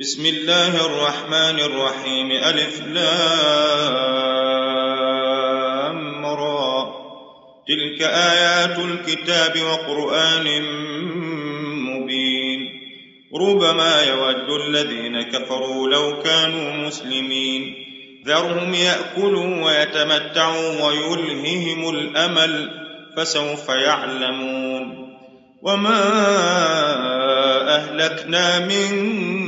بسم الله الرحمن الرحيم. ألف لام را. تلك آيات الكتاب وقرآن مبين. ربما يود الذين كفروا لو كانوا مسلمين. ذرهم يأكلوا ويتمتعوا ويلههم الأمل فسوف يعلمون. وما أهلكنا من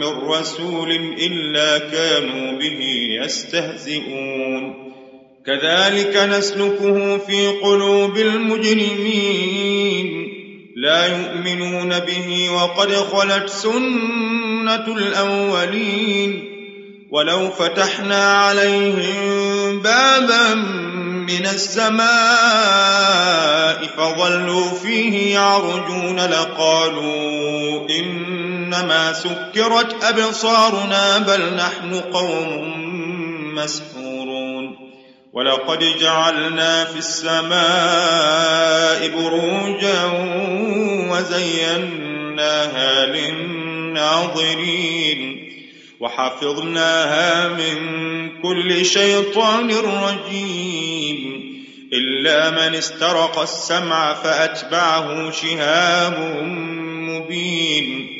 من رسول إلا كانوا به يستهزئون. كذلك نسلكه في قلوب المجرمين. لا يؤمنون به وقد خلت سنة الأولين. ولو فتحنا عليهم بابا من السماء فظلوا فيه يعرجون لقالوا إن إنما سكرت أبصارنا بل نحن قوم مسحورون. ولقد جعلنا في السماء بروجا وزيناها للناظرين. وحفظناها من كل شيطان رجيم. إلا من استرق السمع فأتبعه شهاب مبين.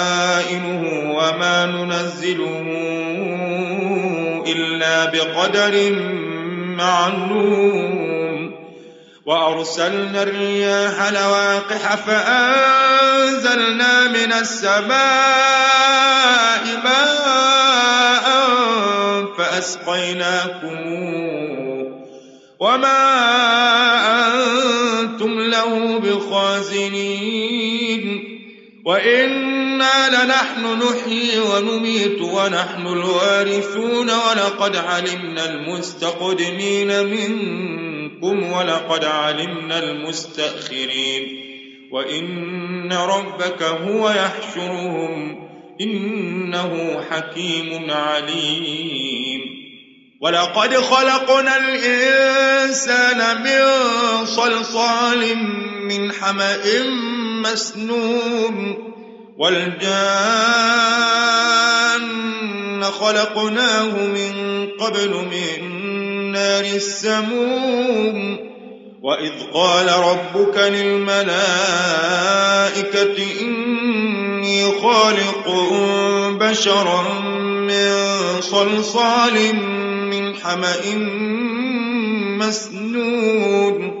ننزله إلا بقدر معلوم. وأرسلنا الرياح لواقح فأنزلنا من السماء ماء فأسقيناكم وما أنتم له بخازنين. وإن إنا لنحن نحيي ونميت ونحن الوارثون ولقد علمنا المستقدمين منكم ولقد علمنا المستأخرين. وإن ربك هو يحشرهم إنه حكيم عليم. ولقد خلقنا الإنسان من صلصال من حمأ مسنون. والجان خلقناه من قبل من نار السموم. وإذ قال ربك للملائكة إني خالق بشرا من صلصال من حمأ مسنون.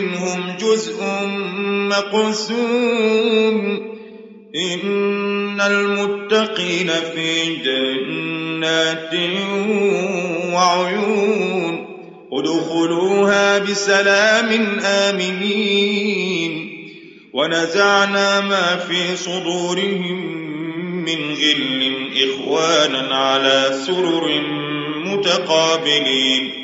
منهم جزء مقسوم. إن المتقين في جنات وعيون. ادخلوها بسلام آمنين. ونزعنا ما في صدورهم من غل إخوانا على سرر متقابلين.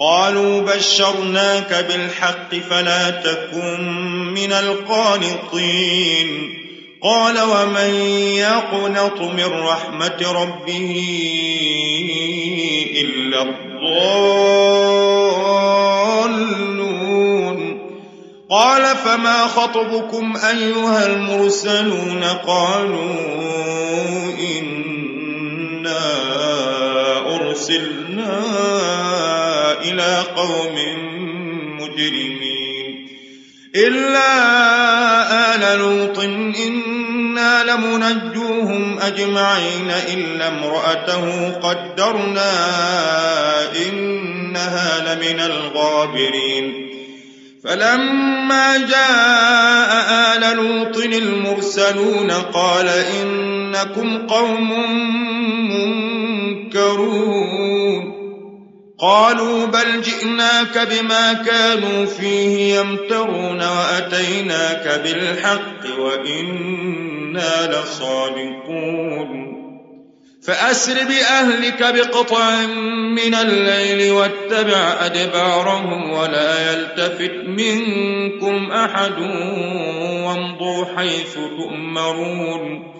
قالوا بشرناك بالحق فلا تكن من القانطين. قال ومن يقنط من رحمة ربه إلا الضالون. قال فما خطبكم أيها المرسلون؟ قالوا إنا أرسلنا إلى قوم مجرمين. إلا آل لوط إنا لمنجوهم أجمعين إلا امرأته قدرنا إنها لمن الغابرين. فلما جاء آل لوط المرسلون قال إنكم قوم منكرون. قالوا بل جئناك بما كانوا فيه يمترون وأتيناك بالحق وإنا لصادقون. فأسر بأهلك بقطع من الليل واتبع أدبارهم ولا يلتفت منكم أحد وامضوا حيث تؤمرون.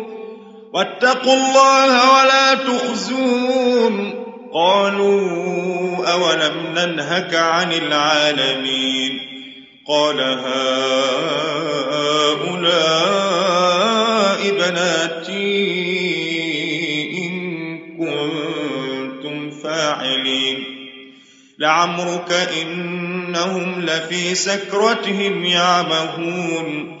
واتقوا الله ولا تخزون. قالوا أولم ننهك عن العالمين؟ قال هؤلاء بناتي إن كنتم فاعلين. لعمرك إنهم لفي سكرتهم يعمهون.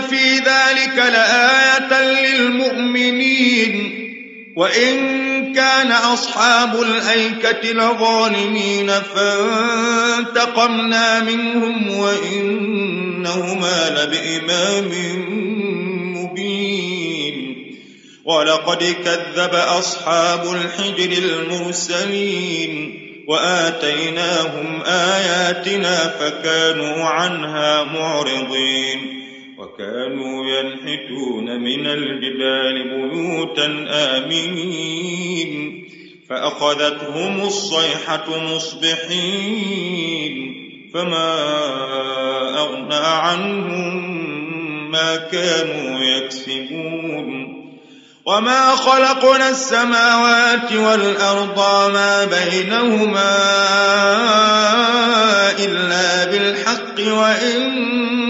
إن في ذلك لآية للمؤمنين وإن كان أصحاب الأيكة لظالمين فانتقمنا منهم وإنهما لبإمام ولقد كذب أصحاب الحجر المرسلين وآتيناهم آياتنا فكانوا عنها معرضين. وكانوا ينحتون من الجبال بيوتا آمنين. فأخذتهم الصيحة مصبحين. فما أغنى عنهم ما كانوا يكسبون. وما خلقنا السماوات والأرض ما بينهما إلا بالحق وإن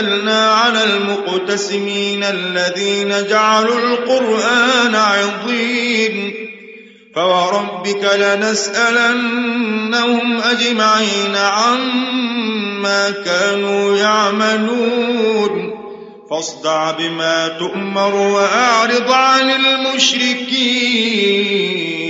أنزلنا على المقتسمين الذين جعلوا القرآن عظيم. فوربك لنسألنهم أجمعين عما كانوا يعملون. فاصدع بما تؤمر وأعرض عن المشركين.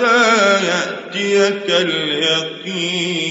حتى يأتيك اليقين.